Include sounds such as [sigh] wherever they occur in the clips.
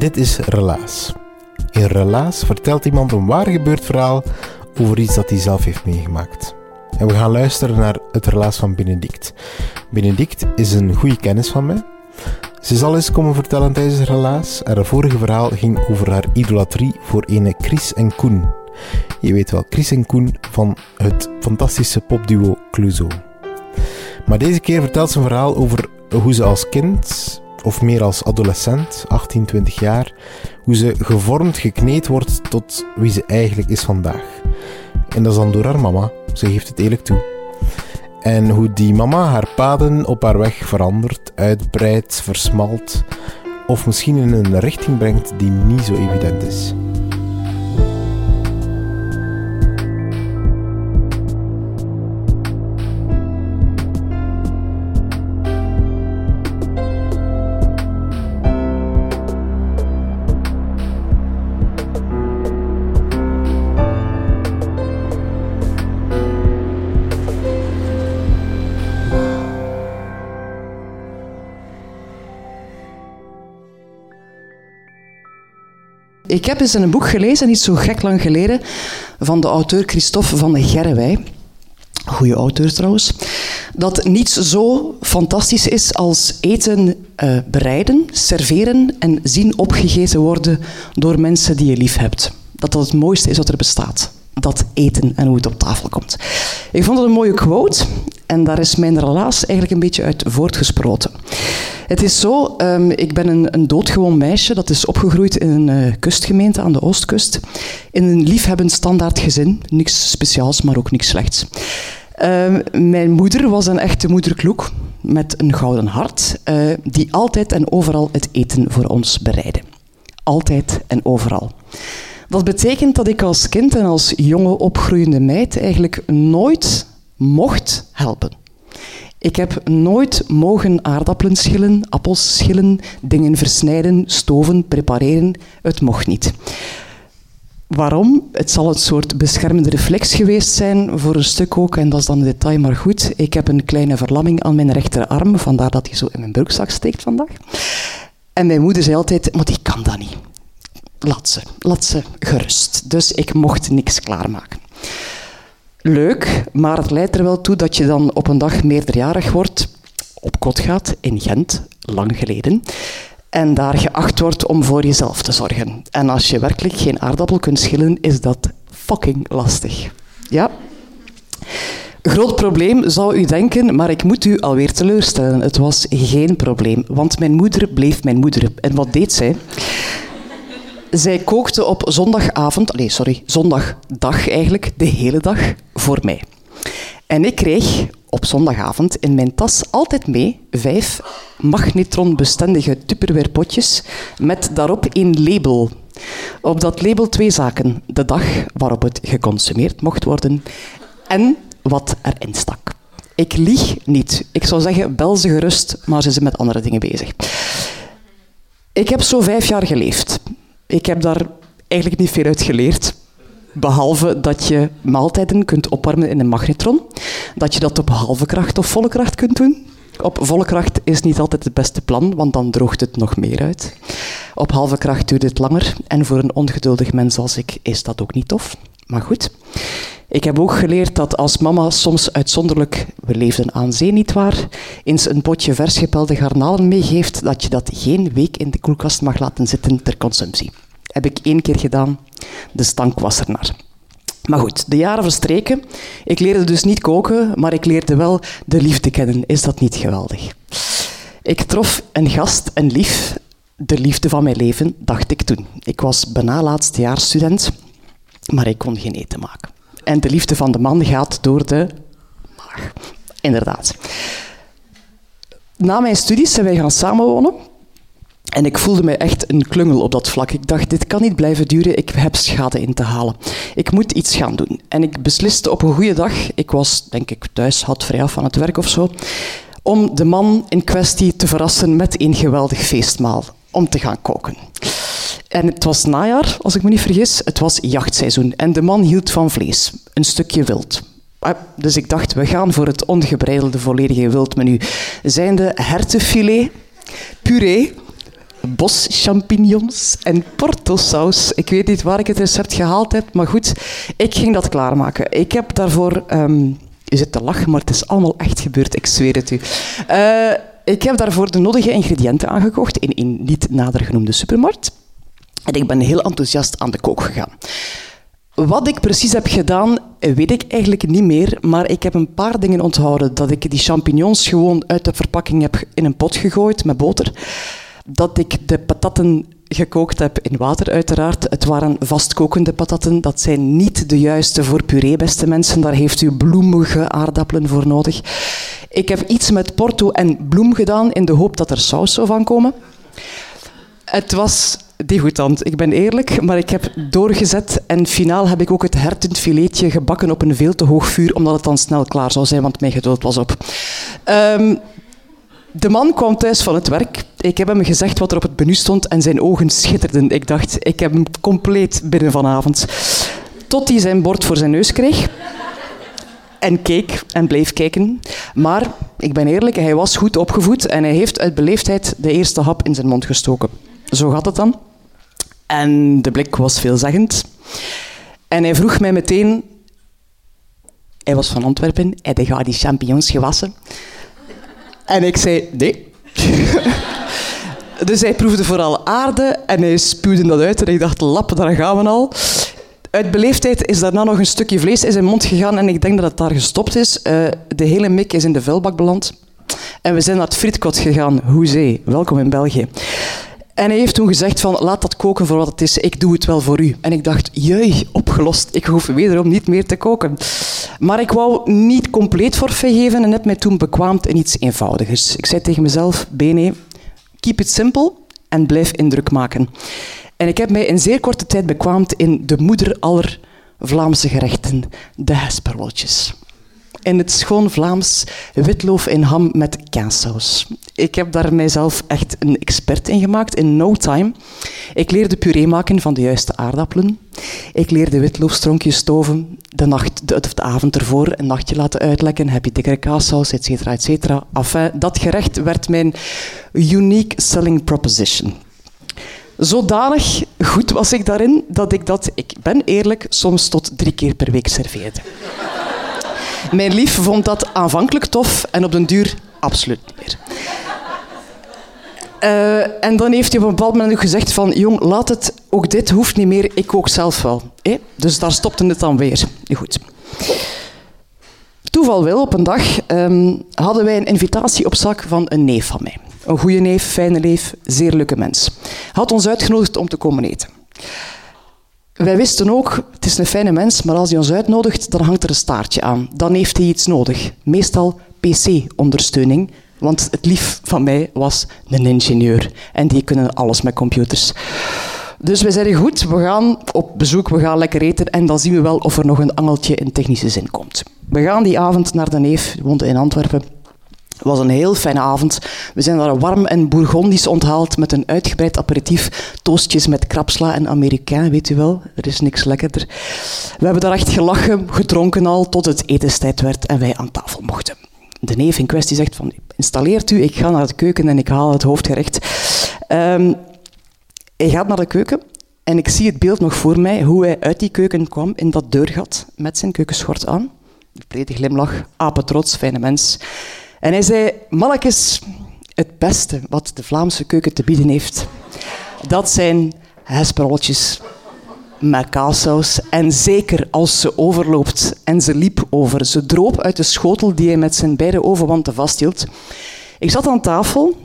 Dit is Relaas. In Relaas vertelt iemand een waar gebeurd verhaal over iets dat hij zelf heeft meegemaakt. En we gaan luisteren naar het relaas van Benedict. Benedict is een goede kennis van mij. Ze zal eens komen vertellen tijdens het relaas. En haar vorige verhaal ging over haar idolatrie voor ene Chris en Koen. Je weet wel, Chris en Koen van het fantastische popduo Cluzo. Maar deze keer vertelt ze een verhaal over hoe ze als kind of meer als adolescent, 18, 20 jaar, hoe ze gevormd, gekneed wordt tot wie ze eigenlijk is vandaag. En dat is dan door haar mama, ze geeft het eerlijk toe. En hoe die mama haar paden op haar weg verandert, uitbreidt, versmalt, of misschien in een richting brengt die niet zo evident is. Ik heb eens een boek gelezen, niet zo gek lang geleden, van de auteur Christophe van de Gerwij. Goeie auteur trouwens. Dat niets zo fantastisch is als eten uh, bereiden, serveren en zien opgegeten worden door mensen die je lief hebt. Dat dat het mooiste is wat er bestaat. Dat eten en hoe het op tafel komt. Ik vond het een mooie quote en daar is mijn relaas eigenlijk een beetje uit voortgesproten. Het is zo, um, ik ben een, een, doodgewoon meisje dat is opgegroeid in een uh, kustgemeente aan de oostkust. In een liefhebbend standaard gezin. Niks speciaals, maar ook niks slechts. Um, mijn moeder was een echte moederkloek met een gouden hart, uh, die altijd en overal het eten voor ons bereidde. Altijd en overal. Dat betekent dat ik als kind en als jonge opgroeiende meid eigenlijk nooit mocht helpen. Ik heb nooit mogen aardappelen schillen, appels schillen, dingen versnijden, stoven, prepareren. Het mocht niet. Waarom? Het zal een soort beschermende reflex geweest zijn, voor een stuk ook, en dat is dan een detail, maar goed. Ik heb een kleine verlamming aan mijn rechterarm, vandaar dat hij zo in mijn broekzak steekt vandaag. En mijn moeder zei altijd, maar die kan dat niet. Laat ze, laat ze gerust. Dus ik mocht niks klaarmaken leuk, maar het leidt er wel toe dat je dan op een dag meerderjarig wordt, op kot gaat in Gent, lang geleden, en daar geacht wordt om voor jezelf te zorgen. En als je werkelijk geen aardappel kunt schillen, is dat fucking lastig. Ja? Groot probleem, zou u denken, maar ik moet u alweer teleurstellen. Het was geen probleem, want mijn moeder bleef mijn moeder. En wat deed zij? Zij kookte op zondagavond, nee, sorry, zondagdag eigenlijk, de hele dag voor mij. En ik kreeg op zondagavond in mijn tas altijd mee vijf magnetronbestendige Tupperware potjes met daarop een label. Op dat label twee zaken. De dag waarop het geconsumeerd mocht worden en wat erin stak. Ik lieg niet. Ik zou zeggen, bel ze gerust, maar ze zijn met andere dingen bezig. Ik heb zo vijf jaar geleefd. Ik heb daar eigenlijk niet veel uit geleerd. Behalve dat je maaltijden kunt opwarmen in een magnetron. Dat je dat op halve kracht of volle kracht kunt doen. Op volle kracht is niet altijd het beste plan, want dan droogt het nog meer uit. Op halve kracht duurt het langer. En voor een ongeduldig mens als ik is dat ook niet tof. Maar goed. Ik heb ook geleerd dat als mama soms uitzonderlijk, we leefden aan zee niet waar, eens een potje vers gepelde garnalen meegeeft, dat je dat geen week in de koelkast mag laten zitten ter consumptie. Heb ik één keer gedaan, de stank was er naar. Maar goed, de jaren verstreken. Ik leerde dus niet koken, maar ik leerde wel de liefde kennen. Is dat niet geweldig? Ik trof een gast, een lief, de liefde van mijn leven, dacht ik toen. Ik was bijna laatstejaarsstudent, maar ik kon geen eten maken. En de liefde van de man gaat door de maag. Inderdaad. Na mijn studies zijn wij gaan samenwonen. En ik voelde me echt een klungel op dat vlak. Ik dacht, dit kan niet blijven duren, ik heb schade in te halen. Ik moet iets gaan doen. En ik besliste op een goede dag, ik was denk ik thuis, had vrij af van het werk of zo, om de man in kwestie te verrassen met een geweldig feestmaal, om te gaan koken. En het was najaar, als ik me niet vergis. Het was jachtseizoen en de man hield van vlees, een stukje wild. Ah, dus ik dacht, we gaan voor het ongebreidelde volledige wildmenu. Zijn de hertenfilet, puree, boschampignons en portosaus. Ik weet niet waar ik het recept gehaald heb, maar goed, ik ging dat klaarmaken. Ik heb daarvoor... U zit te lachen, maar het is allemaal echt gebeurd, ik zweer het u. Uh, ik heb daarvoor de nodige ingrediënten aangekocht in een niet nader genoemde supermarkt. En ik ben heel enthousiast aan de kook gegaan. Wat ik precies heb gedaan, weet ik eigenlijk niet meer, maar ik heb een paar dingen onthouden. Dat ik die champignons gewoon uit de verpakking heb in een pot gegooid met boter dat ik de patatten gekookt heb in water, uiteraard. Het waren vastkokende patatten. Dat zijn niet de juiste voor puree, beste mensen. Daar heeft u bloemige aardappelen voor nodig. Ik heb iets met porto en bloem gedaan in de hoop dat er saus zou van komen. Het was degoutant, ik ben eerlijk, maar ik heb doorgezet en finaal heb ik ook het hertenfiletje gebakken op een veel te hoog vuur, omdat het dan snel klaar zou zijn, want mijn geduld was op. Um, de man kwam thuis van het werk. Ik heb hem gezegd wat er op het menu stond en zijn ogen schitterden. Ik dacht, ik heb hem compleet binnen vanavond. Tot hij zijn bord voor zijn neus kreeg. En keek en bleef kijken. Maar, ik ben eerlijk, hij was goed opgevoed en hij heeft uit beleefdheid de eerste hap in zijn mond gestoken. Zo gaat het dan. En de blik was veelzeggend. En hij vroeg mij meteen... Hij was van Antwerpen. Hij had die champignons gewassen. En ik zei, nee. [laughs] dus hij proefde vooral aarde en hij spuwde dat uit. En ik dacht, lap, daar gaan we al. Uit beleefdheid is daarna nog een stukje vlees in zijn mond gegaan en ik denk dat het daar gestopt is. Uh, de hele mik is in de vuilbak beland. En we zijn naar het frietkot gegaan. Hoezee, welkom in België. En hij heeft toen gezegd van, laat dat koken voor wat het is, ik doe het wel voor u. En ik dacht, jee, opgelost, ik hoef wederom niet meer te koken. Maar ik wou niet compleet forfait geven en heb mij toen bekwaamd in iets eenvoudigers. Ik zei tegen mezelf, Bene, keep it simple en blijf indruk maken. En ik heb mij in zeer korte tijd bekwaamd in de moeder aller Vlaamse gerechten, de hesperwoltjes in het schoon Vlaams witloof in ham met kaassaus. Ik heb daar mijzelf echt een expert in gemaakt in no time. Ik leerde puree maken van de juiste aardappelen. Ik leerde witloofstronkjes stoven de, nacht, de, de avond ervoor, een nachtje laten uitlekken, heb je dikkere kaassaus, et cetera, et cetera. Enfin, dat gerecht werd mijn unique selling proposition. Zodanig goed was ik daarin dat ik dat, ik ben eerlijk, soms tot drie keer per week serveerde. Mijn lief vond dat aanvankelijk tof en op den duur absoluut niet meer. Uh, en dan heeft hij op een bepaald moment gezegd van... Jong, laat het, ook dit hoeft niet meer, ik kook zelf wel. Eh? Dus daar stopte het dan weer. Goed. Toeval wil, op een dag um, hadden wij een invitatie op zak van een neef van mij. Een goede neef, fijne neef, zeer leuke mens. Had ons uitgenodigd om te komen eten. Wij wisten ook, het is een fijne mens, maar als hij ons uitnodigt, dan hangt er een staartje aan. Dan heeft hij iets nodig. Meestal PC-ondersteuning, want het lief van mij was een ingenieur. En die kunnen alles met computers. Dus wij zeiden, goed, we gaan op bezoek, we gaan lekker eten en dan zien we wel of er nog een angeltje in technische zin komt. We gaan die avond naar de neef, die woonde in Antwerpen. Het was een heel fijne avond. We zijn daar warm en bourgondisch onthaald met een uitgebreid aperitief. Toastjes met krapsla en amerikaan, weet u wel. Er is niks lekkerder. We hebben daar echt gelachen, gedronken al, tot het etenstijd werd en wij aan tafel mochten. De neef in kwestie zegt van, installeert u, ik ga naar de keuken en ik haal het hoofdgerecht. Um, hij gaat naar de keuken En ik zie het beeld nog voor mij, hoe hij uit die keuken kwam in dat deurgat met zijn keukenschort aan. De brede glimlach, apetrots, fijne mens. En hij zei, mannetjes, het beste wat de Vlaamse keuken te bieden heeft, dat zijn hesperolletjes met kaassaus. En zeker als ze overloopt. En ze liep over. Ze droop uit de schotel die hij met zijn beide ovenwanten vasthield. Ik zat aan tafel.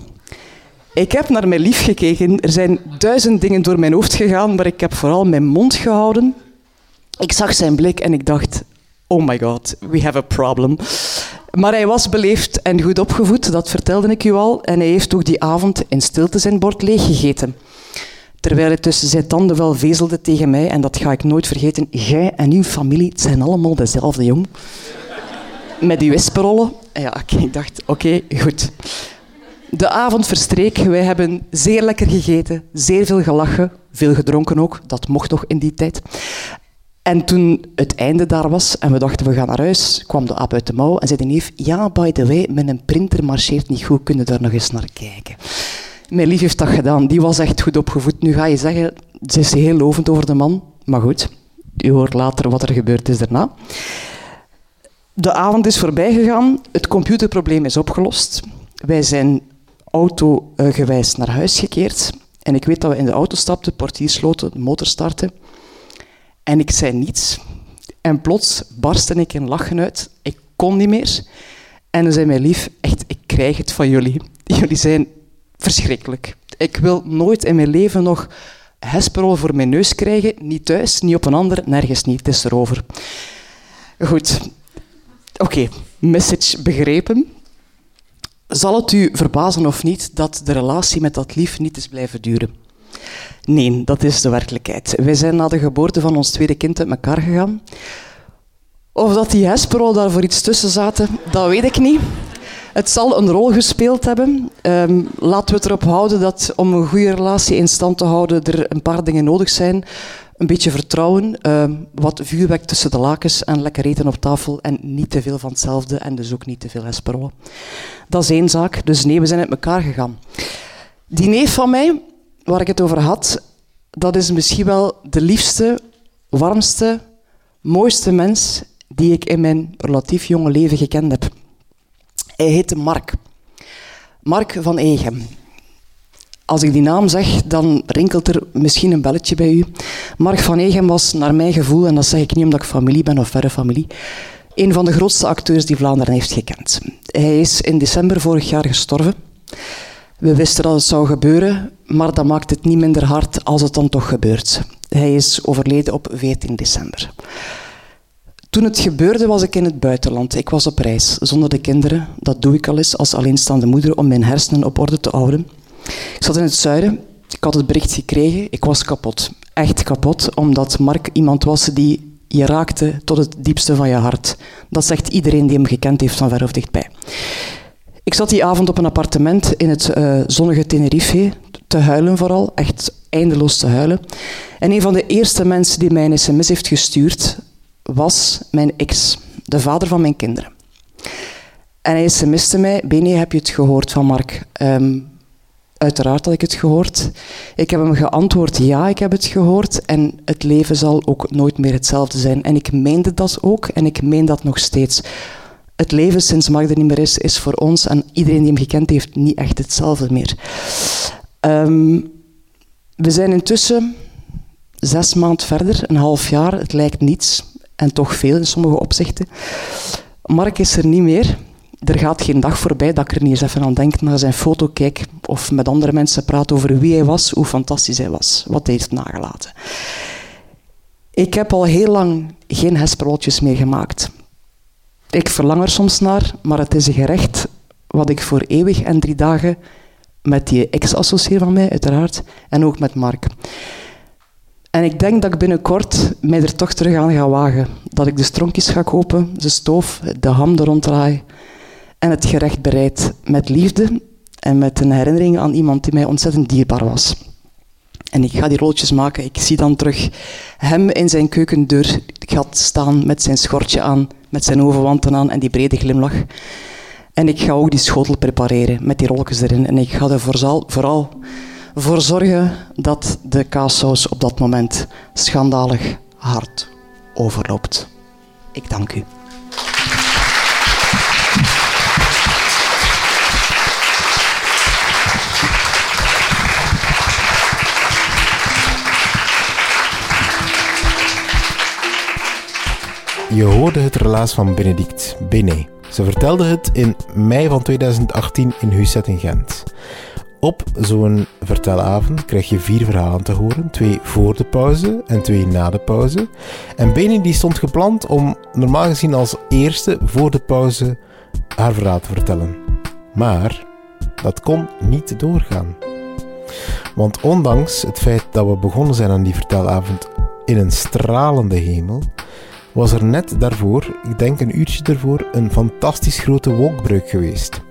Ik heb naar mijn lief gekeken. Er zijn duizend dingen door mijn hoofd gegaan, maar ik heb vooral mijn mond gehouden. Ik zag zijn blik en ik dacht: Oh my god, we have a problem. Maar hij was beleefd en goed opgevoed, dat vertelde ik u al. En hij heeft ook die avond in stilte zijn bord leeggegeten. Terwijl hij tussen zijn tanden wel vezelde tegen mij, en dat ga ik nooit vergeten. Jij en uw familie zijn allemaal dezelfde jong. Met die wisperollen. Ja, ik dacht, oké, goed. De avond verstreek. Wij hebben zeer lekker gegeten, zeer veel gelachen, veel gedronken ook. Dat mocht toch in die tijd. En toen het einde daar was en we dachten we gaan naar huis, kwam de aap uit de mouw en zei de neef, ja, by the way, mijn printer marcheert niet goed, kunnen daar nog eens naar kijken. Mijn lief heeft dat gedaan, die was echt goed opgevoed. Nu ga je zeggen, ze is heel lovend over de man, maar goed, u hoort later wat er gebeurd is daarna. De avond is voorbij gegaan, het computerprobleem is opgelost. Wij zijn autogewijs naar huis gekeerd. En ik weet dat we in de auto stapten, portier sloten, de motor starten. En ik zei niets. En plots barstte ik in lachen uit. Ik kon niet meer. En dan zei mijn lief, echt, ik krijg het van jullie. [laughs] Jullie zijn verschrikkelijk. Ik wil nooit in mijn leven nog hesperol voor mijn neus krijgen. Niet thuis, niet op een ander, nergens niet. Het is erover. Goed. Oké, message begrepen. Zal het u verbazen of niet dat de relatie met dat lief niet is blijven duren? Nee, dat is de werkelijkheid. Wij zijn na de geboorte van ons tweede kind uit elkaar gegaan. Of dat die Hesperol daar voor iets tussen zaten, dat weet ik niet. Het zal een rol gespeeld hebben. Um, laten we het erop houden dat om een goede relatie in stand te houden er een paar dingen nodig zijn. Een beetje vertrouwen, uh, wat vuurwerk tussen de lakens en lekker eten op tafel en niet te veel van hetzelfde en dus ook niet te veel Hesperol. Dat is één zaak, dus nee, we zijn uit elkaar gegaan. Die neef van mij, waar ik het over had, dat is misschien wel de liefste, warmste, mooiste mens die ik in mijn relatief jonge leven gekend heb. Hij heette Mark. Mark van Egem. Als ik die naam zeg, dan rinkelt er misschien een belletje bij u. Mark van Egem was, naar mijn gevoel, en dat zeg ik niet omdat ik familie ben of verre familie, een van de grootste acteurs die Vlaanderen heeft gekend. Hij is in december vorig jaar gestorven. We wisten dat het zou gebeuren, maar dat maakt het niet minder hard als het dan toch gebeurt. Hij is overleden op 14 december. Toen het gebeurde was ik in het buitenland. Ik was op reis, zonder de kinderen. Dat doe ik al eens als alleenstaande moeder om mijn hersenen op orde te houden. Ik zat in het zuiden. Ik had het bericht gekregen. Ik was kapot. Echt kapot, omdat Mark iemand was die je raakte tot het diepste van je hart. Dat zegt iedereen die hem gekend heeft van ver of dichtbij. Ik zat die avond op een appartement in het uh, zonnige Tenerife, te huilen vooral, echt eindeloos te huilen. En een van de eerste mensen die mij een sms heeft gestuurd, was mijn ex, de vader van mijn kinderen. En hij sms'te mij, Bene, heb je het gehoord van Mark? Um, uiteraard had ik het gehoord. Ik heb hem geantwoord, ja, ik heb het gehoord. En het leven zal ook nooit meer hetzelfde zijn. En ik meende dat ook en ik meen dat nog steeds het leven sinds Mark er niet meer is, is voor ons en iedereen die hem gekend heeft niet echt hetzelfde meer. Um, we zijn intussen zes maanden verder, een half jaar. Het lijkt niets en toch veel in sommige opzichten. Mark is er niet meer. Er gaat geen dag voorbij dat ik er niet eens even aan denk, naar zijn foto kijk of met andere mensen praat over wie hij was, hoe fantastisch hij was, wat hij heeft nagelaten. Ik heb al heel lang geen hesperoltjes meer gemaakt. Ik verlang er soms naar, maar het is een gerecht wat ik voor eeuwig en drie dagen met die ex-associeer van mij, uiteraard, en ook met Mark. En ik denk dat ik binnenkort mij er toch terug aan ga wagen. Dat ik de stronkjes ga kopen, de stoof, de ham er ronddraai en het gerecht bereid met liefde en met een herinnering aan iemand die mij ontzettend dierbaar was. En ik ga die rolletjes maken. Ik zie dan terug hem in zijn keukendeur gat staan met zijn schortje aan, met zijn overwanten aan en die brede glimlach. En ik ga ook die schotel prepareren met die rolletjes erin. En ik ga er vooral, vooral voor zorgen dat de kaassaus op dat moment schandalig hard overloopt. Ik dank u. Je hoorde het relaas van Benedict, Bene. Ze vertelde het in mei van 2018 in Huset in Gent. Op zo'n vertelavond krijg je vier verhalen te horen. Twee voor de pauze en twee na de pauze. En Bene die stond gepland om normaal gezien als eerste voor de pauze haar verhaal te vertellen. Maar dat kon niet doorgaan. Want ondanks het feit dat we begonnen zijn aan die vertelavond in een stralende hemel, was er net daarvoor, ik denk een uurtje ervoor, een fantastisch grote wolkbreuk geweest.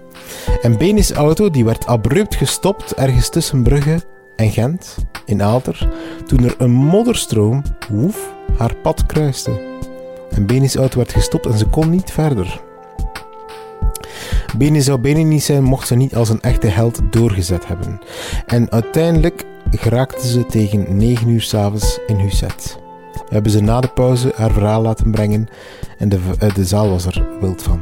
En Benis auto die werd abrupt gestopt ergens tussen Brugge en Gent, in Aalter, toen er een modderstroom, woef, haar pad kruiste. En Benis auto werd gestopt en ze kon niet verder. Beni zou Beni niet zijn mocht ze niet als een echte held doorgezet hebben. En uiteindelijk geraakte ze tegen 9 uur s'avonds in Husset. Hebben ze na de pauze haar verhaal laten brengen en de, eh, de zaal was er wild van.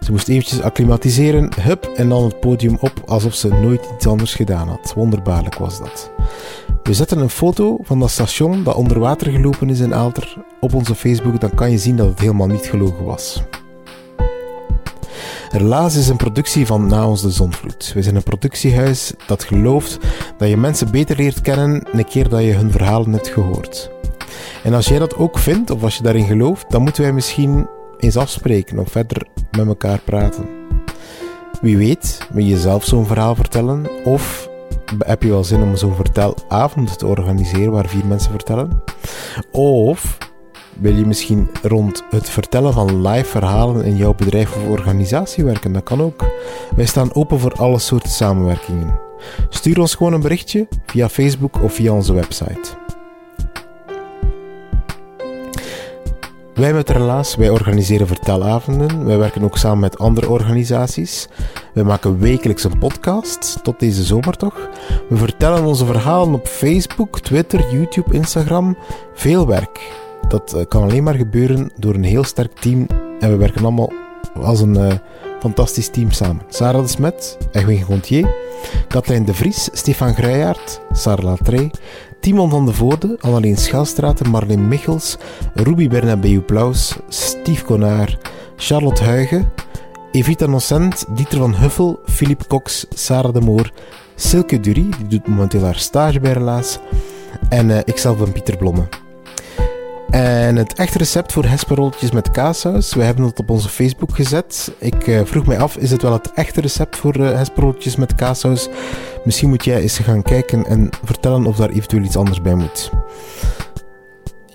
Ze moest eventjes acclimatiseren, hup, en dan het podium op alsof ze nooit iets anders gedaan had. Wonderbaarlijk was dat. We zetten een foto van dat station dat onder water gelopen is in Aalter op onze Facebook, dan kan je zien dat het helemaal niet gelogen was. Relaas is een productie van Na ons de Zonvloed. We zijn een productiehuis dat gelooft dat je mensen beter leert kennen een keer dat je hun verhalen hebt gehoord. En als jij dat ook vindt, of als je daarin gelooft, dan moeten wij misschien eens afspreken of verder met elkaar praten. Wie weet, wil je zelf zo'n verhaal vertellen? Of heb je wel zin om zo'n vertelavond te organiseren waar vier mensen vertellen? Of wil je misschien rond het vertellen van live verhalen in jouw bedrijf of organisatie werken? Dat kan ook. Wij staan open voor alle soorten samenwerkingen. Stuur ons gewoon een berichtje via Facebook of via onze website. Wij met Relaas, wij organiseren vertelavonden. Wij werken ook samen met andere organisaties. Wij maken wekelijks een podcast, tot deze zomer toch. We vertellen onze verhalen op Facebook, Twitter, YouTube, Instagram. Veel werk. Dat eh, kan alleen maar gebeuren door een heel sterk team. En we werken allemaal als een uh, fantastisch team samen. Sarah de Smet, Edwin Gontier, Katlijn de Vries, Stefan Gruijaert, Sarah Latrey, Timon van de Voorde, Annelien Schelstraten, Marleen Michels, Ruby Bernabeu Plaus, Steve Konaar, Charlotte Huigen, Evita Nocent, Dieter van Huffel, Philippe Cox, Sarah de Moor, Silke Dury, die doet momenteel haar stage bij Relaas, en uh, ikzelf ben Pieter Blomme. En het echte recept voor hesperolletjes met kaassaus, we hebben het op onze Facebook gezet. Ik uh, vroeg mij af, is het wel het echte recept voor uh, met kaassaus? Misschien moet jij eens gaan kijken en vertellen of daar eventueel iets anders bij moet.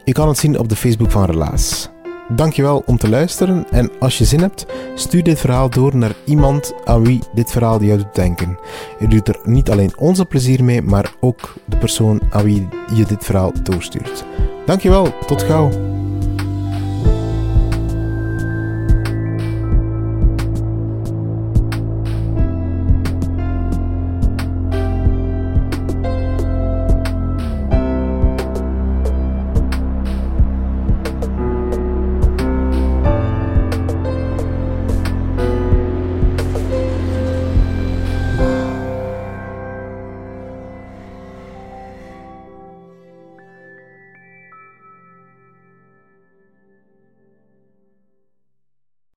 Je kan het zien op de Facebook van Relaas. Dankjewel om te luisteren en als je zin hebt, stuur dit verhaal door naar iemand aan wie dit verhaal jou doet denken. Je doet er niet alleen onze plezier mee, maar ook de persoon aan wie je dit verhaal doorstuurt. Dankjewel, tot gauw.